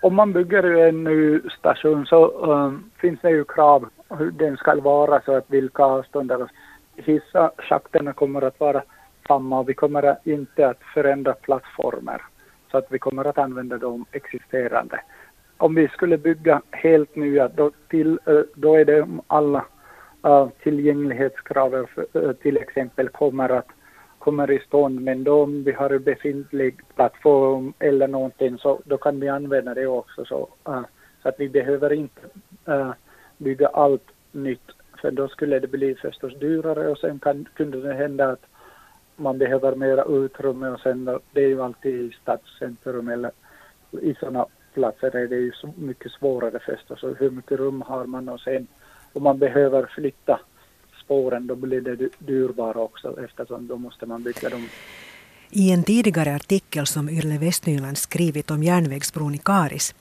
om man bygger en ny station så um, finns det ju krav hur den ska vara så att vilka avstånd hissschakterna kommer att vara samma och vi kommer inte att förändra plattformar så att vi kommer att använda de existerande. Om vi skulle bygga helt nya då, till, då är det alla uh, tillgänglighetskrav uh, till exempel kommer att kommer i stånd men då om vi har en befintlig plattform eller någonting så då kan vi använda det också. Så, uh, så att vi behöver inte uh, bygga allt nytt för då skulle det bli förstås dyrare. Och sen kan, kunde det hända att man behöver mera utrymme och sen det är ju alltid i stadscentrum eller i sådana platser är det ju så mycket svårare förstås. Hur mycket rum har man? Och sen om man behöver flytta spåren då blir det dyrbara också eftersom då måste man bygga dem. I en tidigare artikel som Yrle Västnyland skrivit om järnvägsbron i Karis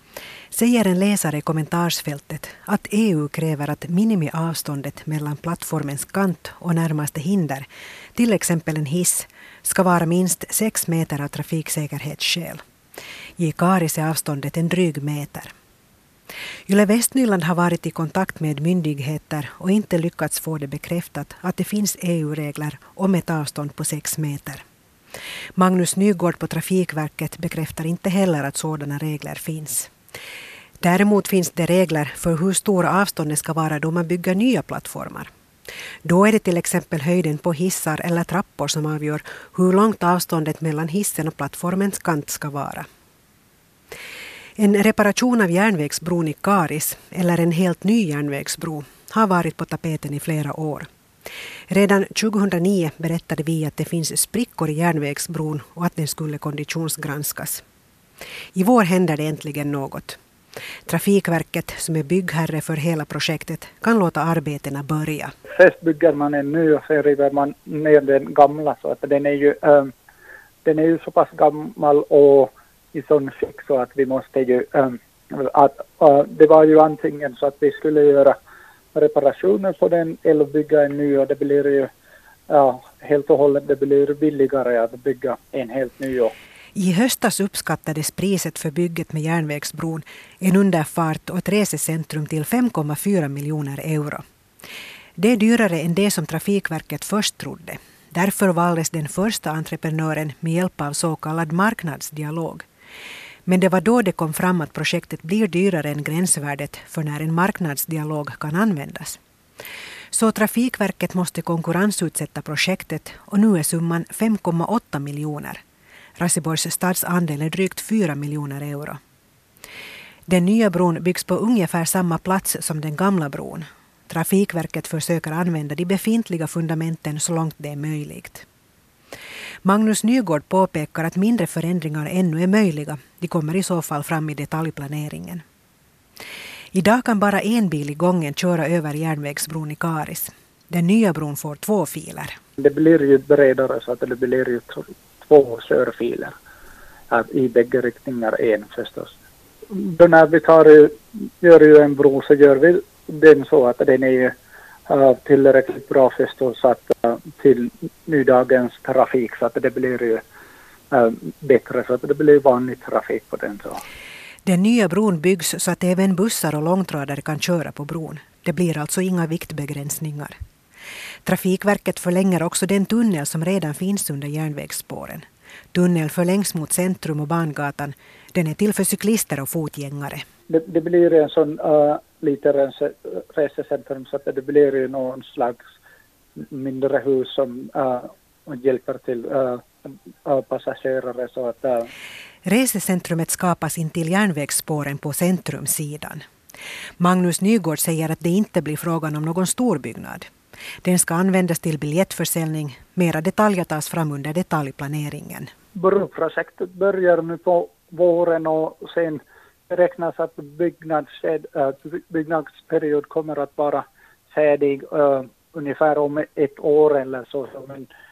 säger en läsare i kommentarsfältet att EU kräver att minimiavståndet mellan plattformens kant och närmaste hinder, till exempel en hiss, ska vara minst sex meter av trafiksäkerhetsskäl. I Karis är avståndet en dryg meter. Yle Västnyland har varit i kontakt med myndigheter och inte lyckats få det bekräftat att det finns EU-regler om ett avstånd på sex meter. Magnus Nygård på Trafikverket bekräftar inte heller att sådana regler finns. Däremot finns det regler för hur stora avstånden ska vara då man bygger nya plattformar. Då är det till exempel höjden på hissar eller trappor som avgör hur långt avståndet mellan hissen och plattformens kant ska vara. En reparation av järnvägsbron i Karis, eller en helt ny järnvägsbro, har varit på tapeten i flera år. Redan 2009 berättade vi att det finns sprickor i järnvägsbron och att den skulle konditionsgranskas. I vår händer det äntligen något. Trafikverket, som är byggherre för hela projektet, kan låta arbetena börja. Först bygger man en ny och sen river man ner den gamla så att den är ju, ehm, den är ju så pass gammal och i sån skick så att vi måste ju, ähm, att, äh, det var ju antingen så att vi skulle göra reparationer på den eller bygga en ny och det blir ju ja, helt och hållet det blir billigare att bygga en helt ny. I höstas uppskattades priset för bygget med järnvägsbron, en underfart och ett resecentrum till 5,4 miljoner euro. Det är dyrare än det som Trafikverket först trodde. Därför valdes den första entreprenören med hjälp av så kallad marknadsdialog. Men det var då det kom fram att projektet blir dyrare än gränsvärdet för när en marknadsdialog kan användas. Så Trafikverket måste konkurrensutsätta projektet och nu är summan 5,8 miljoner. Raseborgs stads andel är drygt 4 miljoner euro. Den nya bron byggs på ungefär samma plats som den gamla bron. Trafikverket försöker använda de befintliga fundamenten så långt det är möjligt. Magnus Nygård påpekar att mindre förändringar ännu är möjliga. De kommer i så fall fram i detaljplaneringen. Idag kan bara en bil i gången köra över järnvägsbron i Karis. Den nya bron får två filer. Det blir ju bredare så att det blir ju två körfiler i bägge riktningar, en förstås. Då när vi tar, gör ju en bro så gör vi den så att den är äh, tillräckligt bra förstås att, till nudagens trafik så att det blir ju uh, bättre så att det blir vanlig trafik på den. Så. Den nya bron byggs så att även bussar och långtradare kan köra på bron. Det blir alltså inga viktbegränsningar. Trafikverket förlänger också den tunnel som redan finns under järnvägsspåren. Tunnel förlängs mot centrum och Bangatan. Den är till för cyklister och fotgängare. Det, det blir en sån uh, lite resecentrum så att det blir ju någon slags mindre hus som uh, hjälper till uh, passagerare så att uh, Resecentrumet skapas intill järnvägsspåren på centrumsidan. Magnus Nygård säger att det inte blir frågan om någon storbyggnad. Den ska användas till biljettförsäljning. Mera detaljer tas fram under detaljplaneringen. Broprojektet börjar nu på våren och sen beräknas att äh, byggnadsperiod kommer att vara färdig ungefär om ett år eller så. Men